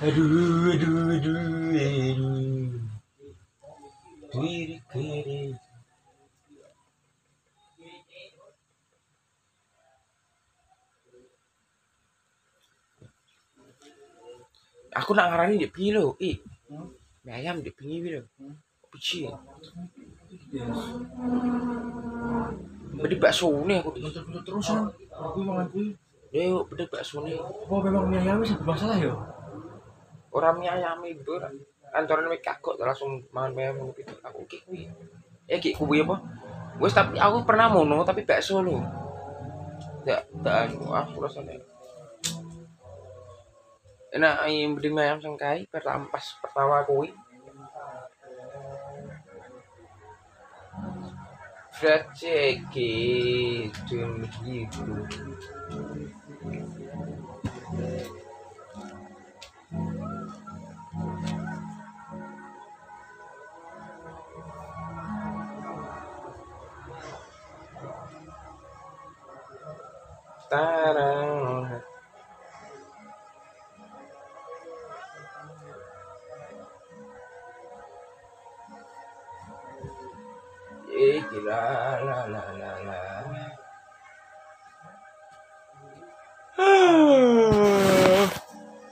Aduh, aduh, aduh, aduh. Kiri, kiri. Aku nak ngarani di lho, i. Mie ayam di pinggir piye lho. Biji. Bedi bakso nih aku terus kan. Aku mangan kuwi. Yo, bedi bakso nih. Apa memang mie ayam sih bermasalah ya? Orang mie ayam itu antoran mie kagok langsung mangan mie ayam gitu. Aku ki kuwi. Eh ki kuwi apa? Wes tapi aku pernah mono tapi bakso lho. Tak tak anu aku rasanya. Enak ayam beli mie ayam sengkai pertama pas pertama kuwi. Fried chicken gitu. Tarang. Gila, la la la la.